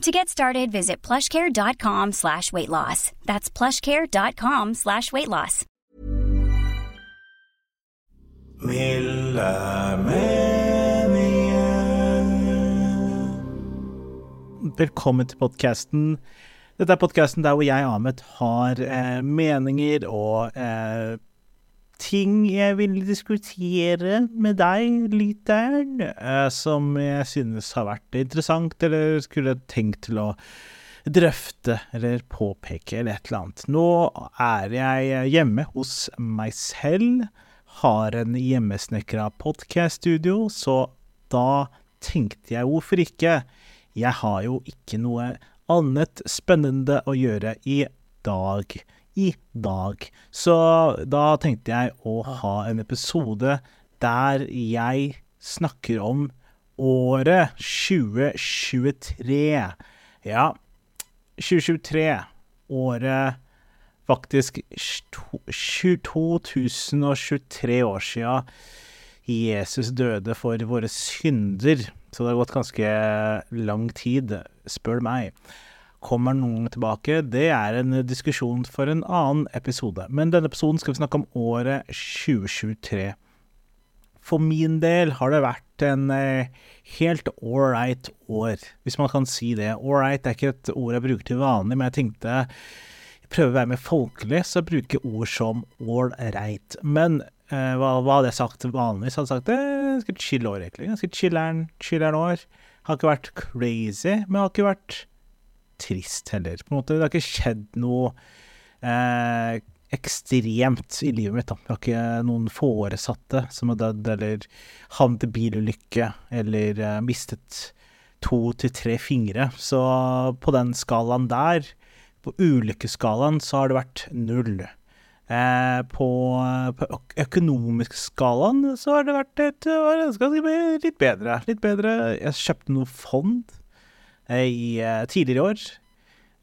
To get started, visit plushcare.com slash weight loss. That's plushcare.com slash weight loss. Velkommen til podkasten. Dette er podkasten der hvor jeg, Ahmed, har eh, meninger og eh, ting jeg vil diskutere med deg, lytteren, eh, som jeg synes har vært interessant, eller skulle tenkt til å drøfte eller påpeke, eller et eller annet. Nå er jeg hjemme hos meg selv, har en hjemmesnekra podkaststudio, så da tenkte jeg hvorfor ikke? Jeg har jo ikke noe annet spennende å gjøre i dag i dag. Så da tenkte jeg å ha en episode der jeg snakker om året 2023. Ja, 2023. Året faktisk 2023 år sia Jesus døde for våre synder. Så det har gått ganske lang tid, spør meg. Kommer noen tilbake? Det er en diskusjon for en annen episode. Men denne episoden skal vi snakke om året 2023. For min del har det vært en eh, helt ålreit år, hvis man kan si det. Ålreit er ikke et ord jeg bruker til vanlig, men jeg tenkte jeg prøver å være mer folkelig, så jeg ord som ålreit. Men eh, hva, hva, hadde jeg sagt vanligvis? Hadde jeg sagt det er ganske chill år, egentlig. Ganske chiller'n år. Har ikke vært crazy, men har ikke vært trist heller. På en måte, det har ikke skjedd noe eh, ekstremt i livet mitt. Da. Jeg har ikke noen foresatte som har dødd, eller havnet i bilulykke, eller eh, mistet to til tre fingre. Så på den skalaen der, på ulykkesskalaen, så har det vært null. Eh, på, på økonomisk skalaen så har det vært et, litt bedre. Litt bedre. Jeg kjøpte noe fond eh, i eh, tidligere år.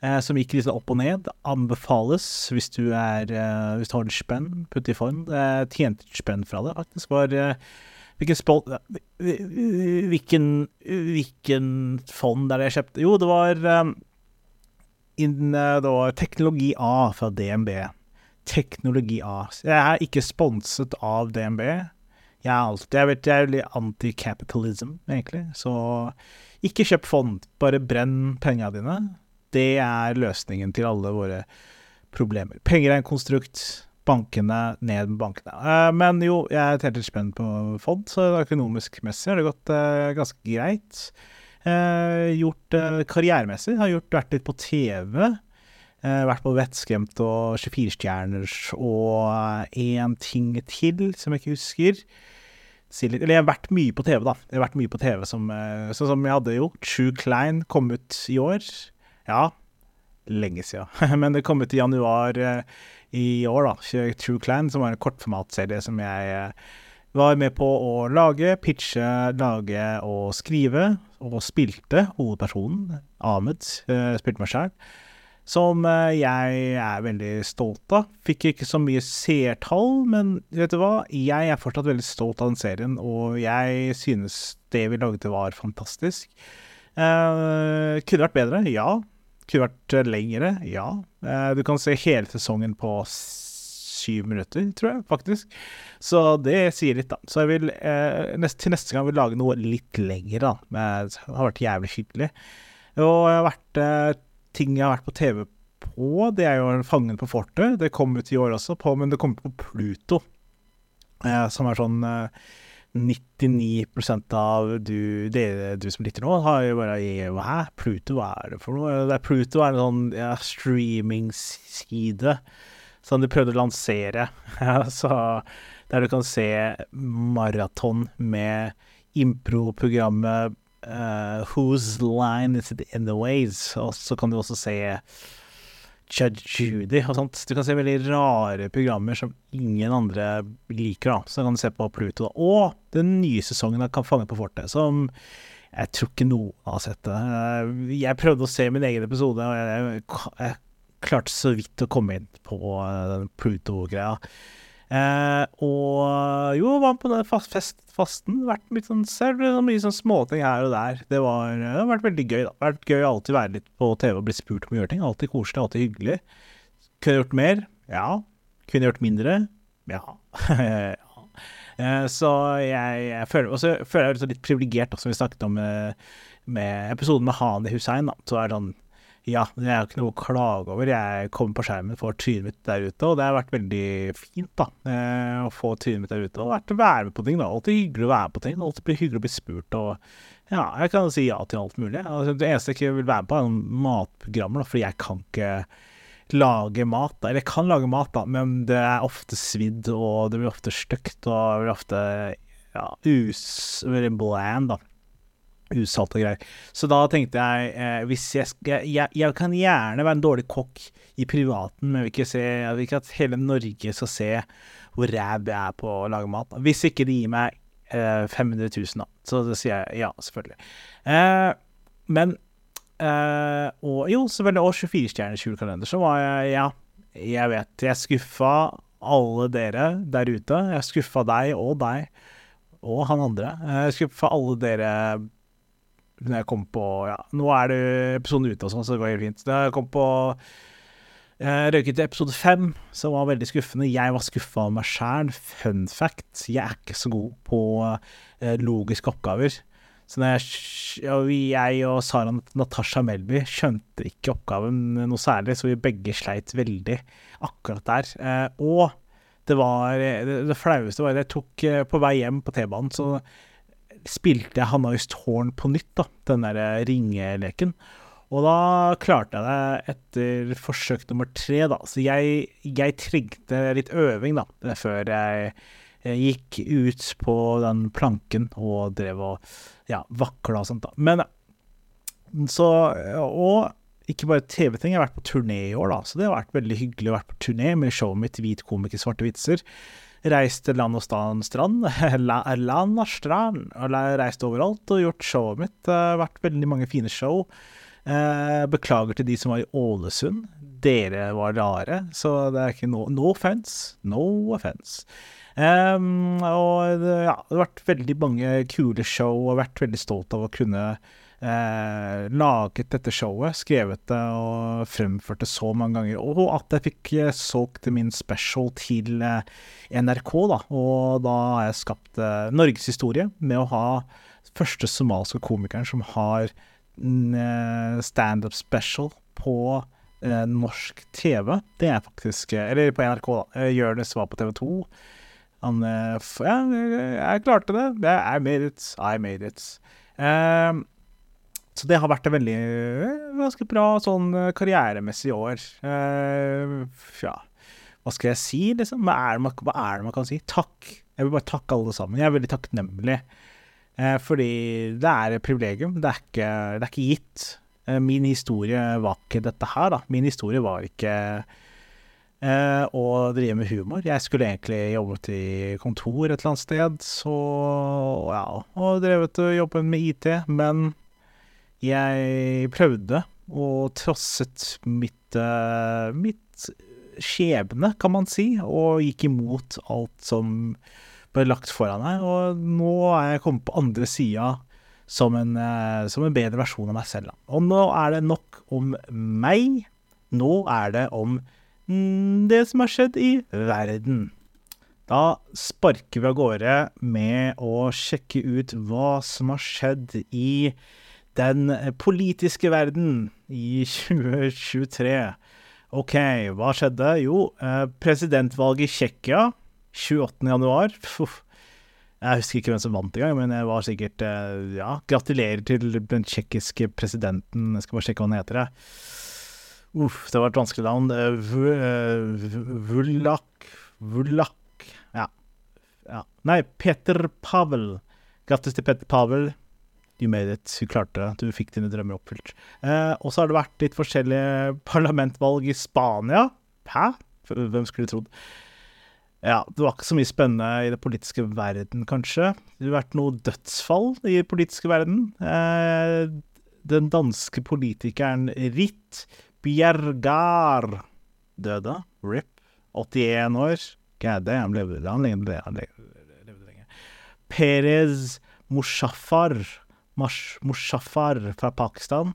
Eh, som gikk litt opp og ned. Anbefales hvis du er eh, Hvis du har en spenn, putt i fond. Eh, tjente et spenn fra det, faktisk. Var hvilken, spol, hvilken, hvilken fond er det jeg kjøpte? Jo, det var, in, det var Teknologi A fra DNB. Teknologi A. Jeg er ikke sponset av DNB. Jeg er alltid Jeg jeg er veldig anti-capitalism, egentlig. Så ikke kjøp fond, bare brenn pengene dine. Det er løsningen til alle våre problemer. Penger er en konstrukt. Bankene, ned med bankene. Uh, men jo, jeg er helt spent på fond, så økonomisk messig har det gått uh, ganske greit. Uh, gjort karrieremessig, har gjort, vært litt på TV. Vært på Vettskremt og 24-stjerners og én ting til som jeg ikke husker. Eller jeg har vært mye på TV, da. Jeg har vært mye på TV som, uh, Sånn som jeg hadde gjort. True Klein kom ut i år. Ja, lenge siden. Men det kom ut i januar uh, i år, da. True Klein, som var en kortformatserie som jeg var med på å lage, pitche, lage og skrive. Og spilte hovedpersonen, Ahmed, spilte meg sjæl som eh, jeg er veldig stolt av. Fikk ikke så mye seertall, men vet du hva? Jeg er fortsatt veldig stolt av den serien, og jeg synes det vi lagde var fantastisk. Eh, kunne vært bedre, ja. Kunne vært eh, lengre, ja. Eh, du kan se hele sesongen på syv minutter, tror jeg, faktisk. Så det sier litt, da. Så jeg vil eh, nest, til neste gang vil lage noe litt lengre, da. Det har vært jævlig hyggelig. Og jeg har vært eh, ting jeg har vært på TV på, det er jo Fangen på fortet. Det kom ut i år også, på, men det kom på Pluto. Eh, som er sånn eh, 99% av du, dere, du som lytter nå, har jo bare Hæ? Pluto, hva er det for noe? Det er Pluto er en sånn ja, streamingside som de prøvde å lansere. så der du kan se maraton med impro-programmet uh, Whose Line Is It In The Ways? Og så kan du også se Judge Judy og sånt. Du kan se veldig rare programmer som ingen andre liker, da. Så kan du se på Pluto. Da. Og den nye sesongen av Kan fange på fortet, som jeg tror ikke noen har sett det. Eh, jeg prøvde å se min egen episode, og jeg, jeg, klarte så vidt å komme inn på eh, den Pluto-greia. Eh, og jo, var på den fast, fest, fasten. Vært litt sånn, du, mye sånn småting her og der. Det, var, det har vært veldig gøy, da. Vært gøy å alltid være litt på TV og bli spurt om å gjøre ting. Alltid koselig, alltid hyggelig. Kunne gjort mer? Ja. Kunne gjort mindre? Ja. Eh, så jeg, jeg føler Og så føler jeg meg litt privilegert, som vi snakket om med, med episoden med Hani Hussein. Da. Så er det sånn ja, men jeg har ikke noe å klage over. Jeg kommer på skjermen, får trynet mitt der ute, og det har vært veldig fint, da. Eh, å få trynet mitt der ute, og vært å være med på ting, da. Alltid hyggelig å være med på ting. Alltid hyggelig å bli spurt, og ja, jeg kan si ja til alt mulig. Altså, det eneste jeg ikke vil være med på, er noen matprogrammer, fordi jeg kan ikke lage mat. Eller jeg kan lage mat, da, men det er ofte svidd, og det blir ofte stygt, og det blir ofte ja, us... Veldig bland, da usalte greier. Så da tenkte jeg eh, hvis jeg, jeg, jeg, kan gjerne være en dårlig kokk i privaten, men jeg vil ikke, se, jeg vil ikke at hele Norge skal se hvor ræv jeg er på å lage mat. Hvis ikke de gir meg eh, 500 000, da. Så da sier jeg ja, selvfølgelig. Eh, men eh, Og jo, selvfølgelig. Og 24-stjerners julekalender. Så var jeg Ja, jeg vet. Jeg skuffa alle dere der ute. Jeg skuffa deg og deg og han andre. Jeg skuffa alle dere når jeg kom på Ja, nå er det episoden ute og sånn, så det går helt fint. Da jeg kom på jeg røyket til episode fem, som var veldig skuffende. Jeg var skuffa av meg sjæl. Fun fact, jeg er ikke så god på eh, logiske oppgaver. Så jeg, jeg, og Sara Natasha Melby skjønte ikke oppgaven noe særlig, så vi begge sleit veldig akkurat der. Eh, og det var det, det flaueste var at jeg tok eh, på vei hjem på T-banen, så spilte jeg Hanna Tårn på nytt, da, den der eh, ringeleken. Og da klarte jeg det etter forsøk nummer tre, da. Så jeg, jeg trengte litt øving, da, før jeg, jeg, gikk ut på den planken og drev og ja, vakla og sånt, da. Men så Og ikke bare TV-ting, jeg har vært på turné i år, da. Så det har vært veldig hyggelig å være på turné med showet mitt Hvit komiker, svarte vitser. Reist land og strand, land og strand, reist overalt og gjort showet mitt. Det har vært veldig mange fine show. Eh, beklager til de som var i Ålesund. Dere var rare, så det er ikke no, no offense. No offense. Um, og det, ja, det har vært veldig mange kule show, og vært veldig stolt av å kunne eh, laget dette showet, skrevet det og fremført det så mange ganger. Og at jeg fikk eh, solgt min special til eh, NRK, da. Og da har jeg skapt eh, norgeshistorie med å ha første somaliske komikeren som har eh, standup special på eh, norsk TV. Det er faktisk eh, Eller på NRK, da. Jonis var på TV 2. Han Ja, jeg klarte det. I made it. I made it. Um, så det har vært et veldig ganske bra sånn eh, karrieremessig år. Uh, ja, hva skal jeg si, liksom? Hva er, man, hva er, det man, kan si? Takk. Jeg vil bare takke alle sammen. Jeg er veldig takknemlig. Fordi det er et privilegium. Det er ikke, det er ikke gitt. Min historie var ikke dette her, da. Min historie var ikke å drive med humor. Jeg skulle egentlig jobbet i kontor et eller annet sted, så ja, og drevet og jobbet med IT, men jeg prøvde og trosset mitt, uh, mitt skjebne, kan man si, og gikk imot alt som ble lagt foran meg. Og nå er jeg kommet på andre sida som, uh, som, en bedre versjon av meg selv. Og nå er det nok om meg. Nå er det om mm, det som har skjedd i verden. Da sparker vi av gårde med å sjekke ut hva som har skjedd i verden den politiske verden i 2023. OK, hva skjedde? Jo, eh, presidentvalget i Tsjekkia 28. januar. Jeg husker ikke hvem som vant engang, men jeg var sikkert eh, Ja, gratulerer til den tsjekkiske presidenten. Jeg skal bare sjekke hva han heter. Uff, det var et vanskelig navn. Vulak Vulak ja. ja. Nei, Peter Pavel. Grattis til Peter Pavel. You made it. Du klarte det. Du fikk dine drømmer oppfylt. Eh, og så har det vært litt forskjellige parlamentvalg i Spania. Hæ? Hvem skulle trodd? Ja, det var ikke så mye spennende i det politiske verden, kanskje. Det har vært noe dødsfall i den politiske verden. Eh, den danske politikeren Ritt Bjergar døde. RIP. 81 år. Gæde, damn, levde han lenge? Han levde lenge. Perez Mushaffar Mushaffar fra Pakistan.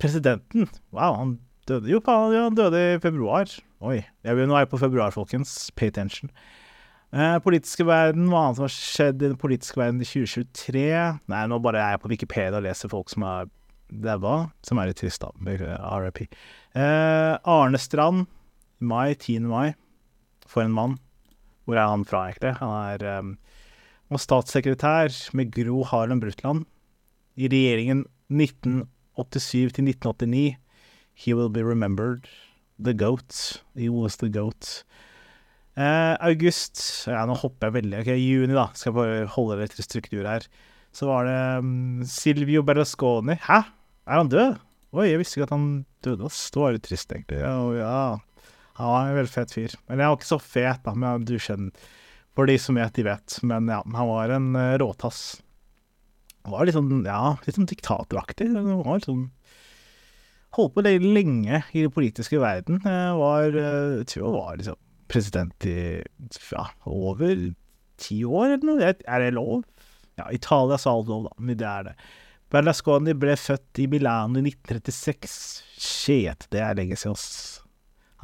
Presidenten Wow, han døde jo han døde i februar. Oi. Jeg vil, nå jeg på februar, folkens. Pay attention. Eh, politiske verden, hva annet som har skjedd i den politiske verden i 2023? Nei, nå bare er jeg på Wikipedia og leser folk som er daua, som er litt trist, da. RIP. Eh, Arne Strand, mai, 10. mai. For en mann. Hvor er han fra, egentlig? Han er um, statssekretær med Gro Harlem Brundtland i regjeringen 1987 til 1989. He will be remembered. The goat. He was the goat. Eh, august Ja, nå hopper jeg veldig. Ok, Juni, da. Skal jeg bare holde litt struktur her. Så var det um, Silvio Berlusconi. Hæ? Er han død? Oi, jeg visste ikke at han døde, ass. Det var litt trist, egentlig. Ja, ja. Han var en veldig fet fyr. Eller han var ikke så fet, da, men du skjønner. For de som vet, de vet. Men ja, han var en uh, råtass. Han var litt sånn, ja, litt sånn diktatoraktig. Han var sånn Holdt på lenge i den politiske verden. Jeg var, jeg tror jeg var liksom president i ja, over ti år, eller noe. Er det lov? Ja, Italia sa alt lov, da, men det er det. Berlusconi ble født i Milano i 1936. Shit, det er lenge siden, ass.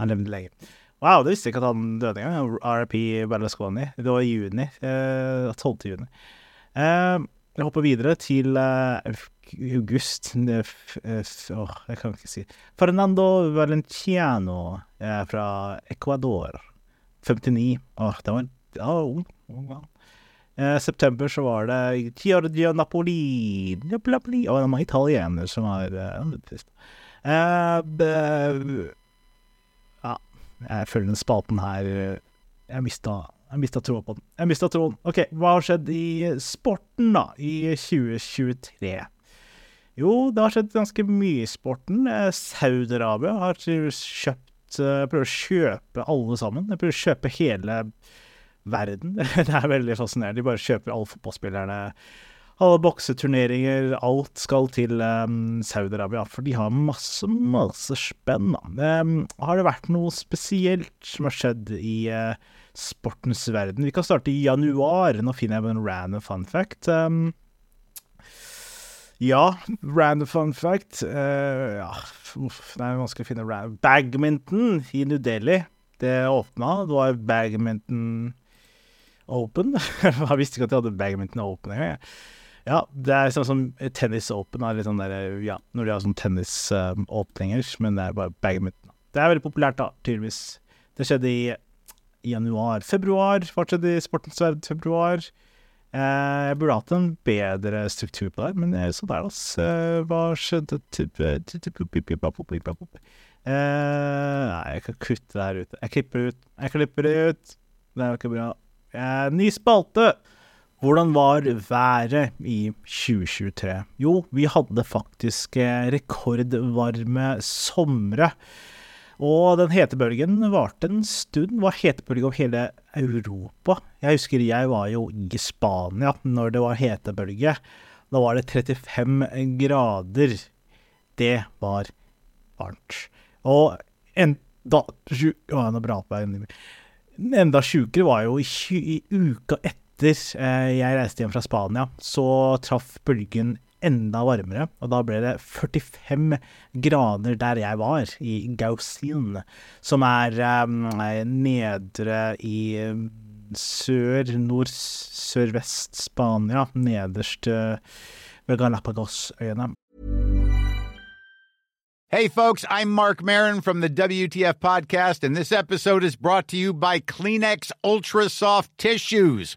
Han levde lenge. Wow, det visste jeg ikke at han døde engang. RIP Berlusconi. Det var i juni. Eh, 12. juni. Eh, jeg hopper videre til uh, august Åh, jeg kan ikke si Fernando Valenciano uh, fra Ecuador. 59. Åh, det var ung. oh, oh. uh, september så var det Giorgio Napoli Napoli Og det var italiener som var ja, jeg føler den spalten her Jeg mista jeg mista troa på den. Jeg mista troen. OK, hva har skjedd i sporten, da, i 2023? Jo, det har skjedd ganske mye i sporten. Eh, Saudi-Arabia har kjøpt eh, Prøver å kjøpe alle sammen. Jeg prøver å kjøpe hele verden. Det er veldig fascinerende. De bare kjøper alle fotballspillerne. Alle bokseturneringer, alt skal til um, Saudi-Arabia, for de har masse, masse spenn. Um, har det vært noe spesielt som har skjedd i uh, sportens verden. Vi kan starte i januar. Nå finner jeg en random fun fact. Um, ja, random fun fact uh, ja, uff, Det er vanskelig å finne random Bagminton i New Delhi. Det åpna. Det var Bagminton Open. jeg visste ikke at de hadde Bagminton Open engang. Ja, det er sånn som tennis open er sånn der, ja, når de har sånn tennisåpninger, um, men det er bare Bagminton. Det er veldig populært, da, tydeligvis. Det skjedde i januar. Februar fortsatt i Sportens verden februar. Eh, jeg burde hatt en bedre struktur på det, men det er jo sånn der, altså. Hva skjedde eh, Nei, jeg kan kutte det her ut. Jeg klipper det ut. Jeg klipper det ut. Det er ikke bra. Eh, ny spalte! Hvordan var været i 2023? Jo, vi hadde faktisk rekordvarme somre. Og den hetebølgen varte en stund. Var hetebølge over hele Europa. Jeg husker jeg var jo i Spania når det var hetebølge. Da var det 35 grader. Det var varmt. Og enda Enda sjukere var jo i, i uka etter eh, jeg reiste hjem fra Spania, så traff bølgen enda varmere, og da ble det 45 grader der jeg var, i Gausin, som er um, nedre i sør, nord, sørvest Spania, nederst ved Galapagosøyene. Hey, folks, I'm Mark Marin from the WTF Podcast, and this episode is brought to you by Kleenex Ultra Soft Tissues,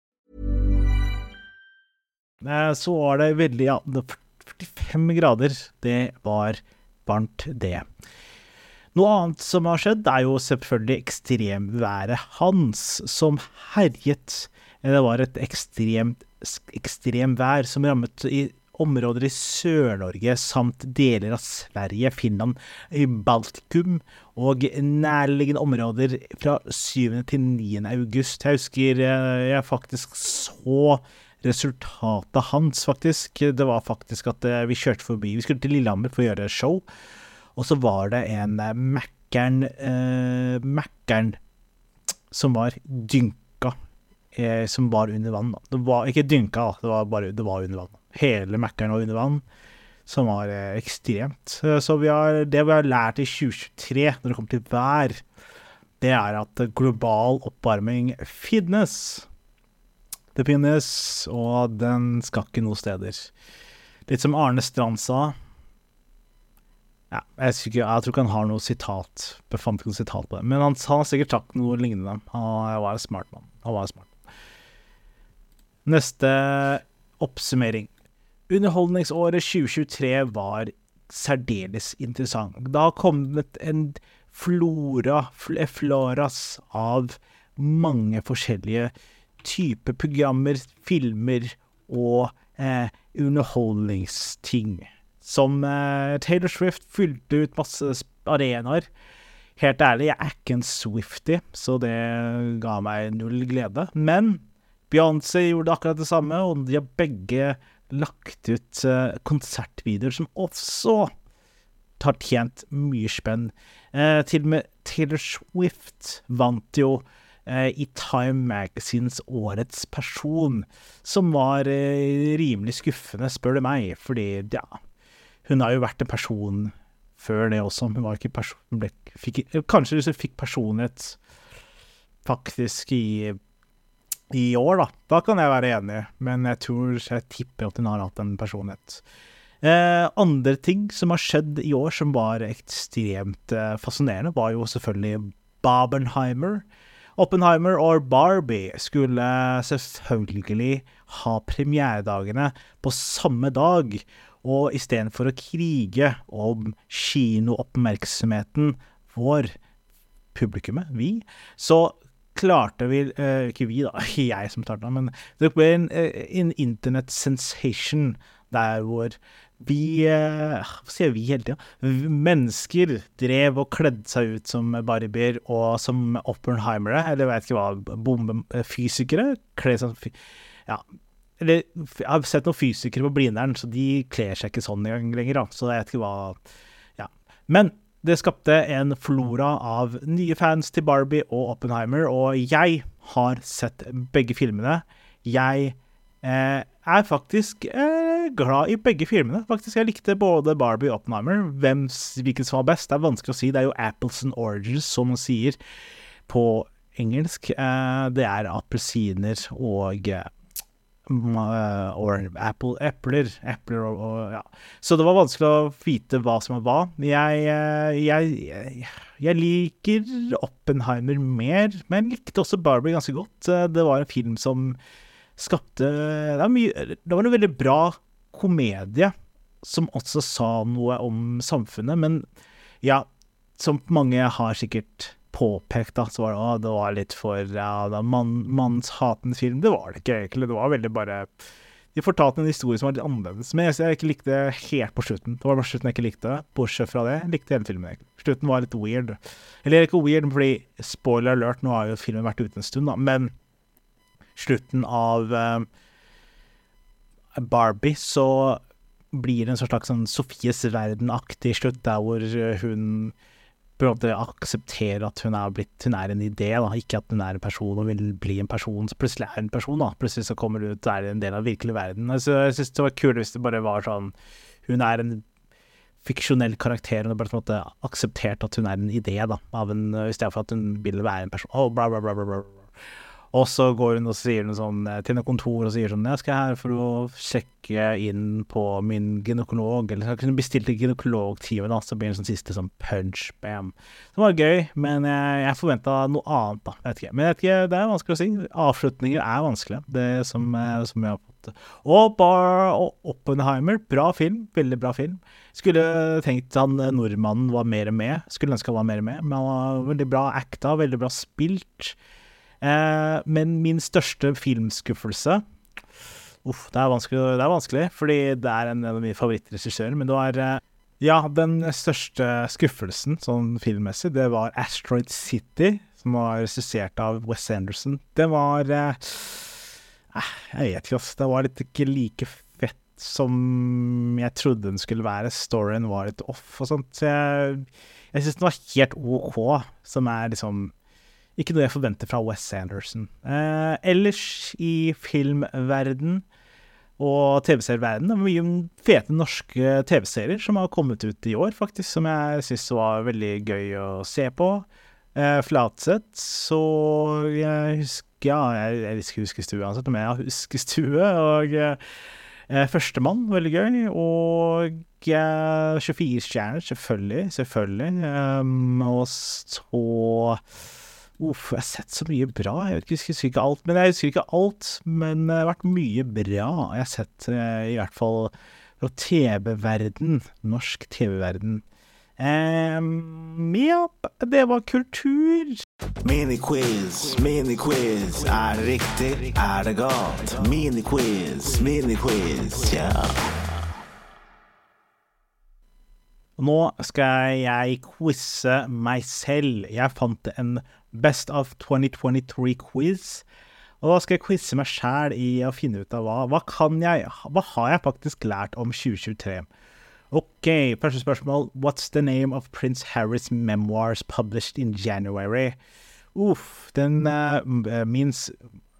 Eh, Så var det veldig Ja, 45 grader. Det var varmt, det. Noe annet som har skjedd, er jo selvfølgelig ekstremværet Hans, som herjet. Eh, Det var et ekstremt ekstremvær som rammet i områder i Sør-Norge samt deler av Sverige, Finland, i Baltikum og nærliggende områder fra 7. til 9. august. Jeg husker eh, jeg faktisk så resultatet hans, faktisk. Det var faktisk at eh, vi kjørte forbi Vi skulle til Lillehammer for å gjøre show, og så var det en eh, Mækkern eh, Mækkern som var dynka, eh, som var under vann. Det var ikke dynka. Det var bare det var under vann. Hele Mækkern var under vann, som var eh, ekstremt. Så vi har, det vi har lært i 2023 når det kommer til vær, det er at global oppvarming finnes. Det finnes, og den skal ikke noe steder. Litt som Arne Strand sa. Ja, jeg, ikke, jeg tror ikke han har noe sitat. Jeg fant ikke noe sitat på det. Men han, har sikkert sagt noe lignende. Han var en smart mann. Han var smart. Neste oppsummering. Underholdningsåret 2023 var særdeles interessant. Det har kommet en flora, fl- floras av mange forskjellige typer programmer, filmer og eh, underholdningsting. Som eh, Taylor Swift fylte ut masse arenaer. Helt ærlig, jeg er ikke en Swifty, så det ga meg null glede. Men Beyoncé gjorde akkurat det samme, og de har begge lagt ut eh, konsertvideoer som også har tjent mye spenn. Eh, til og med Taylor Swift vant jo i Time Magazines Årets person, som var eh, rimelig skuffende, spør du meg, fordi ja, hun har jo vært en person før det også. Hun var ikke person... Ble, fikk, kanskje hun fikk personlighet faktisk i i år, da. Da kan jeg være enig, men jeg tror jeg tipper at hun har hatt en personlighet. Eh, andre ting som har skjedd i år som var ekstremt eh, fascinerende, var jo selvfølgelig Barbenheimer. Oppenheimer og Barbie skulle selvfølgelig ha premieredagene på samme dag, og istedenfor å krige om kinooppmerksomheten vår, publikummet, vi, så klarte vi eh, Ikke vi, da, jeg som starta, men det ble en, eh, en internett sensation der hvor vi eh, Hva sier vi hele tida? Mennesker drev og kledde seg ut som Barbier og som Oppenheimere, eller jeg vet ikke hva, bombefysikere? Kle seg som Ja. Eller jeg har sett noen fysikere på Blindern, så de kler seg ikke sånn lenger, da. Så jeg vet ikke hva Ja. Men det skapte en flora av nye fans til Barbie og Oppenheimer, og jeg har sett begge filmene. Jeg eh, er faktisk eh, glad i begge filmene. Faktisk, Jeg likte både Barbie og Oppenheimer. Hvem, hvilken som var best, det er vanskelig å si. Det er jo apples and oranges, som man sier på engelsk. Eh, det er appelsiner og eh, ma- apple, epler, epler og, og ja. Så det var vanskelig å vite hva som var hva. Jeg, eh, jeg, jeg, liker Oppenheimer mer, men likte også Barbie ganske godt. Eh, Det var en film som skapte Det mye, det var en veldig bra komedie som også sa noe om samfunnet, men ja, som mange har sikkert påpekt, da, så var det, å, det var litt for ja, mann, mannshatende film. Det var det ikke egentlig. Det var veldig bare De fortalte en historie som var litt annerledes. Men jeg, jeg ikke likte helt på slutten. Det var bare slutten jeg ikke likte. Bortsett fra det, likte hele filmen. egentlig. Slutten var litt weird. Eller ikke weird, fordi spoiler alert, nå har jo filmen vært ute en stund, da. Men slutten av eh, Barbie, så blir det en slags sånn Sofies verden-aktig slutt, der hvor eh, hun på en måte aksepterer at hun er blitt Hun er en idé, da, ikke at hun er en person og vil bli en person. Så plutselig er hun en person, da. Plutselig så kommer hun ut og er en del av virkelig verden. Altså, jeg synes det var kult hvis det bare var sånn Hun er en fiksjonell karakter, og bare på en måte akseptert at hun er en idé, da, av en, i stedet for at hun vil være en person. Oh, bla, bla, bla, bla, bla. Og så går hun og sier noe sånn eh, til noe kontor og sier sånn Jeg skal her for å sjekke inn på min gynekolog, eller jeg kunne bestilt en gynekologtime, da, så blir det sånn siste sånn punch, bam. Det var gøy, men jeg, jeg forventa noe annet, da. Jeg vet ikke. Men jeg vet ikke, det er vanskelig å si. Avslutninger er vanskelig, det som, eh, som jeg har fått. Og, Bar og Oppenheimer, bra film. Veldig bra film. Skulle tenkt han eh, nordmannen var mer med. Skulle ønske han var mer med, men han var veldig bra acta, veldig bra spilt. Eh, men min største filmskuffelse Uff, det er det er vanskelig fordi det er en av mine favorittregissører. Men det var eh, Ja, den største skuffelsen sånn filmmessig, det var Asteroid City, som var regissert av Wes Anderson. Det var eh, eh, Jeg vet ikke, altså. Det var litt ikke like fett som jeg trodde den skulle være. Storyen var litt off og sånt. Så jeg, jeg syns den var helt OK, som er liksom ikke noe jeg forventer fra Wes Anderson. Eh, ellers i filmverden og TV-serieverden det er mye fete norske TV-serier som har kommet ut i år, faktisk, som jeg syns var veldig gøy å se på. Eh, Flatseth, så jeg husker Ja, jeg, jeg husker Huskestue uansett, men jeg har Huskestue. Og eh, Førstemann, veldig gøy. Og eh, 24 stjerner, selvfølgelig. Selvfølgelig. Um, og så Uff, jeg har sett så mye bra. Jeg, vet ikke, jeg husker ikke alt, men jeg husker ikke alt. Men det har vært mye bra. Jeg har sett eh, i hvert fall fra TV-verden. Norsk TV-verden. Um, ja, det var kultur. Miniquiz, miniquiz. Er det riktig? Er det galt? Miniquiz, miniquiz, ja. Nå skal jeg quize meg selv. Jeg fant en Best of 2023-quiz. Og da skal jeg quize meg sjæl i å finne ut av hva, hva kan jeg Hva har jeg faktisk lært om 2023? OK, første spørsmål. What's the name of Prince Harrys memoirs published in January? Uff, den uh, means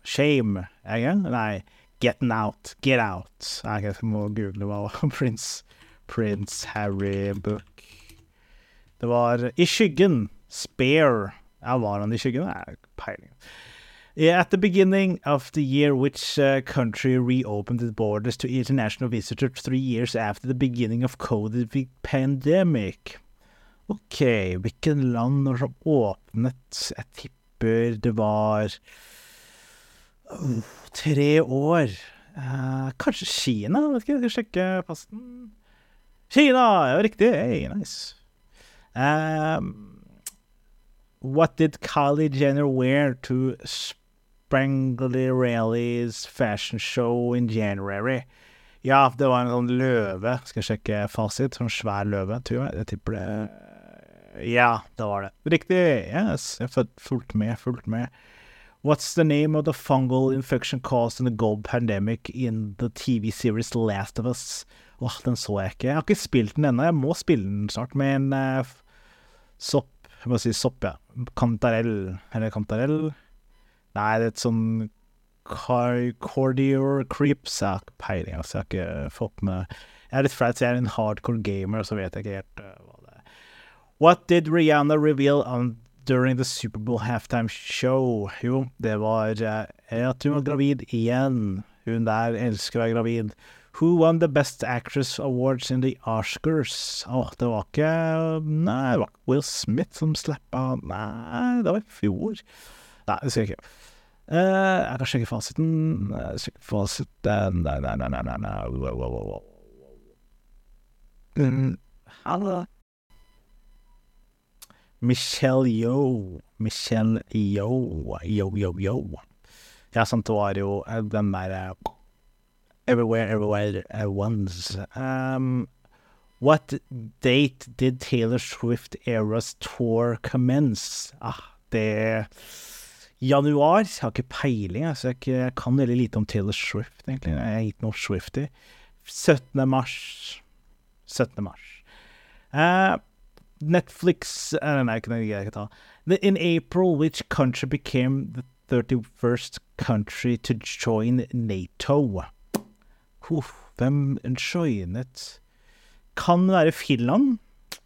shame, ikke? Nei, getting out. Get out. Jeg må google hva Prince, Prince Harry-book Det var I skyggen. Spare. Ja, var han i skyggen? Nei, peiling. At the beginning of the year, which uh, country reopened its borders to international visitors three years after the beginning of COVID pandemic? Ok, hvilken land når som åpnet Jeg tipper det var uh, tre år. Uh, kanskje Kina? Vet ikke, jeg skal sjekke passen. Kina! Ja, riktig. Hey, nice. Um, What did Kylie Jenner wear to Sprangley fashion show in January? Ja, det var en sånn løve. Skal jeg sjekke fasit? Sånn svær løve, tror jeg. Jeg tipper det Ja, det var det. Riktig. Yes. Jeg fulgt med, fulgt med. What's the name of the fungal infection caused in the gold pandemic in the TV series Last of Us? Åh, den så jeg ikke. Jeg har ikke spilt den ennå. Jeg må spille den snart med en uh, sopp jeg må si sopp, ja. Kantarell. Eller kantarell? Nei, det er et sånn Cordior creeps. Jeg har ikke peiling, altså. Jeg har ikke fått med Jeg er litt flau, jeg er en hardcore gamer, og så vet jeg ikke helt uh, hva det er. What did Rihanna reveal on during the Superbowl halftime show? Jo, det var uh, at hun var gravid igjen. Hun der elsker å være gravid. Who won the Best Actress Awards in the Oscars? Åh, oh, det var ikke Nei, det var ikke Will Smith som slappa Nei, det var i fjor. Nei, det skal jeg ikke. Uh, jeg kan sjekke fasiten. Sjekke fasiten Nei, nei, nei, nei, nei, nei. Wow, wow, wow. Mm. Michelle Yo. Michelle Yo. Yo, yo, yo. Ja, sant, det var jo eh, den derre eh, Everywhere, Everywhere at Once. Um, what date did Taylor Swift Eras Tour commence? Ah, det Januar. Jeg har ikke peiling, altså. Jeg, kan veldig lite om Taylor Swift, egentlig. Jeg er ikke noe Swifty. 17. mars. 17. mars. Uh, Netflix uh, Nei, ikke jeg kan ta. In April, which country became the 31st country to join NATO? Huff, hvem joinet Kan være Finland.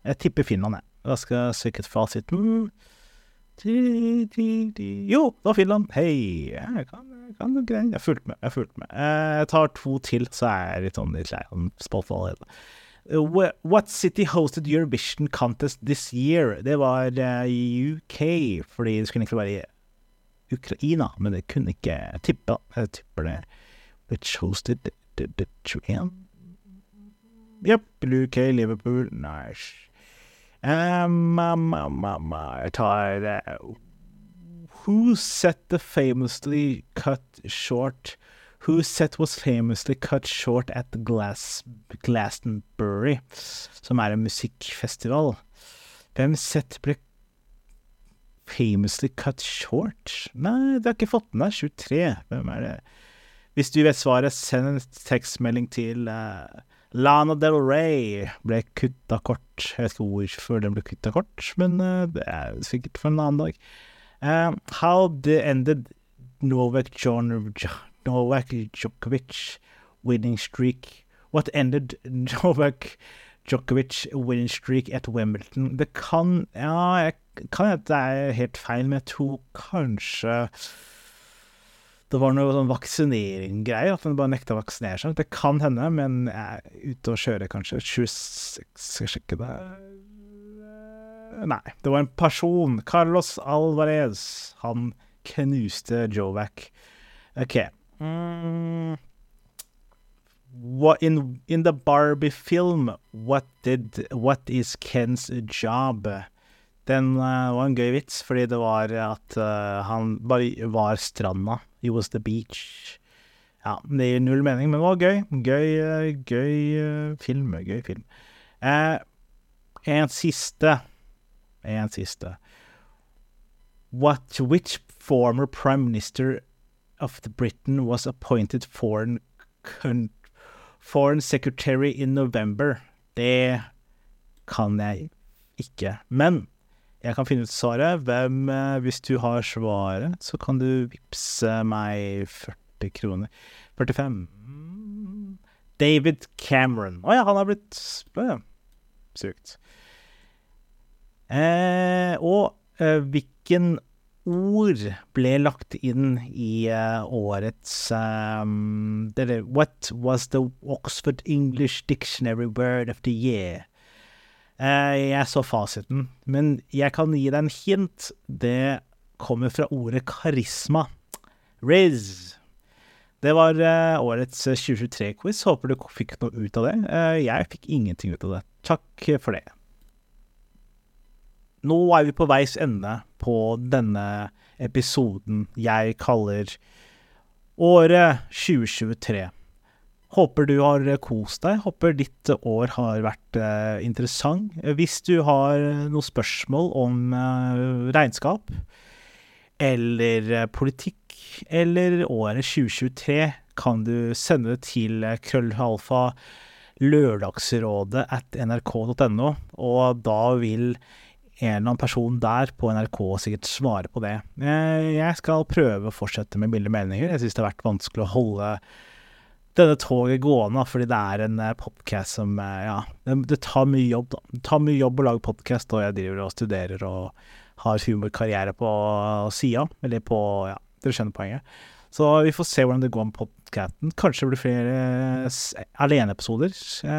Jeg tipper Finland, jeg. Da skal jeg søke et fasiten. Jo, det var Finland. Hei. Jeg kan, jeg kan. Jeg fulgte med. Jeg fulgte med. Eh, jeg tar to til, så er jeg litt sånn litt lei av spalten allerede. Uh, what city hosted Eurovision contest this year? Det var uh, UK, fordi det skulle egentlig være Ukraina, men det kunne ikke tippe. Jeg tipper det. Which hosted the, the, the Jepp, UK, Liverpool, nice. Um, um, um, jeg tar uh, Who set the famously cut short Who set was famously cut short at Glass, Glastonbury, som er en musikkfestival. Hvem sett ble famously cut short? Nei, det har ikke fått med deg. 23. Hvem er det? Hvis du vet svaret, send en tekstmelding til uh, Lana Del Rey ble kutta kort. Jeg vet ikke hvorfor den ble kutta kort, men uh, det er sikkert for en annen dag. Uh, how the ended Novak Novak Djokovic winning streak? What ended Novak Djokovic winning streak at Wimbledon? Det kan Ja, jeg kan hende det er helt feil, men jeg tror kanskje det var noe sånn vaksinering-greier, at han bare nekta å vaksinere seg. Det kan hende, men jeg er ute og kjører kanskje 26 Skal sjekke det Nei, det var en person. Carlos Alvarez. Han knuste Jovac. OK. Mm. What in in the Barbie film, what did what is Kens job? Den uh, var en gøy vits, fordi det var at uh, han bare var stranda. He was the beach. Ja, det gir null mening, men det var gøy. Gøy, uh, gøy film. Gøy film. en siste. En siste. What, which former prime minister of Britain was appointed foreign, foreign secretary in November. Det kan jeg ikke. Men jeg kan finne ut svaret. Hvem, hvis du har svaret, så kan du vippse meg 40 kroner. 45. David Cameron. Å oh, ja, han har blitt ja. Sykt. Eh, og eh, hvilken ord ble lagt inn i uh, årets um, det, What was the Oxford English Dictionary word of the year? Uh, jeg så fasiten, men jeg kan gi deg en hint. Det kommer fra ordet karisma. Riz. Det var uh, årets 2023-quiz. Håper du fikk noe ut av det. jeg fikk ingenting ut av det. Takk for det. Nå er vi på veis ende på denne episoden jeg kaller Året 2023. Håper du har kost deg. Håper ditt år har vært eh, interessant. Hvis du har noen spørsmål om eh, regnskap eller eh, politikk eller året 2023, kan du sende det til krøllalfa lørdagsrådet at nrk.no, og da vil en eller annen person der på NRK sikkert svare på det. Eh, jeg skal prøve å fortsette med milde meninger. Jeg syns det har vært vanskelig å holde denne toget gående, fordi det er en eh, podkast som eh, Ja, det, det, tar mye jobb, da. Det tar mye jobb å lage podkast, og jeg driver og studerer og har humorkarriere på sida. Eller på Ja, dere skjønner poenget. Så vi får se hvordan det går med podcasten. Kanskje det blir flere aleneepisoder.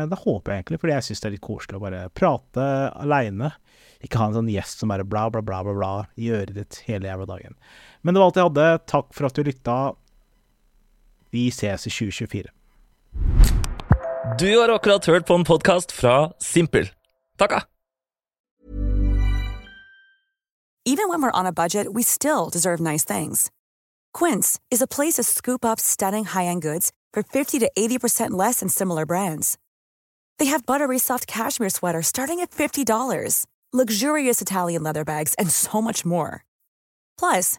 Det håper jeg egentlig, fordi jeg syns det er litt koselig å bare prate aleine ikke ha en sånn gjest som bare bla, bla, bla, bla, bla i øret ditt hele jævla dagen. Men det var alt jeg hadde. Takk for at du lytta. Vi ses i 2024. Du har akkurat hørt på en podkast fra Simpel. Takka! Even when we're on a budget, we still deserve nice things. Quince is a place to scoop up stunning high-end goods for 50 to 80% less than similar brands. They have buttery soft cashmere sweaters starting at $50, luxurious Italian leather bags, and so much more. Plus,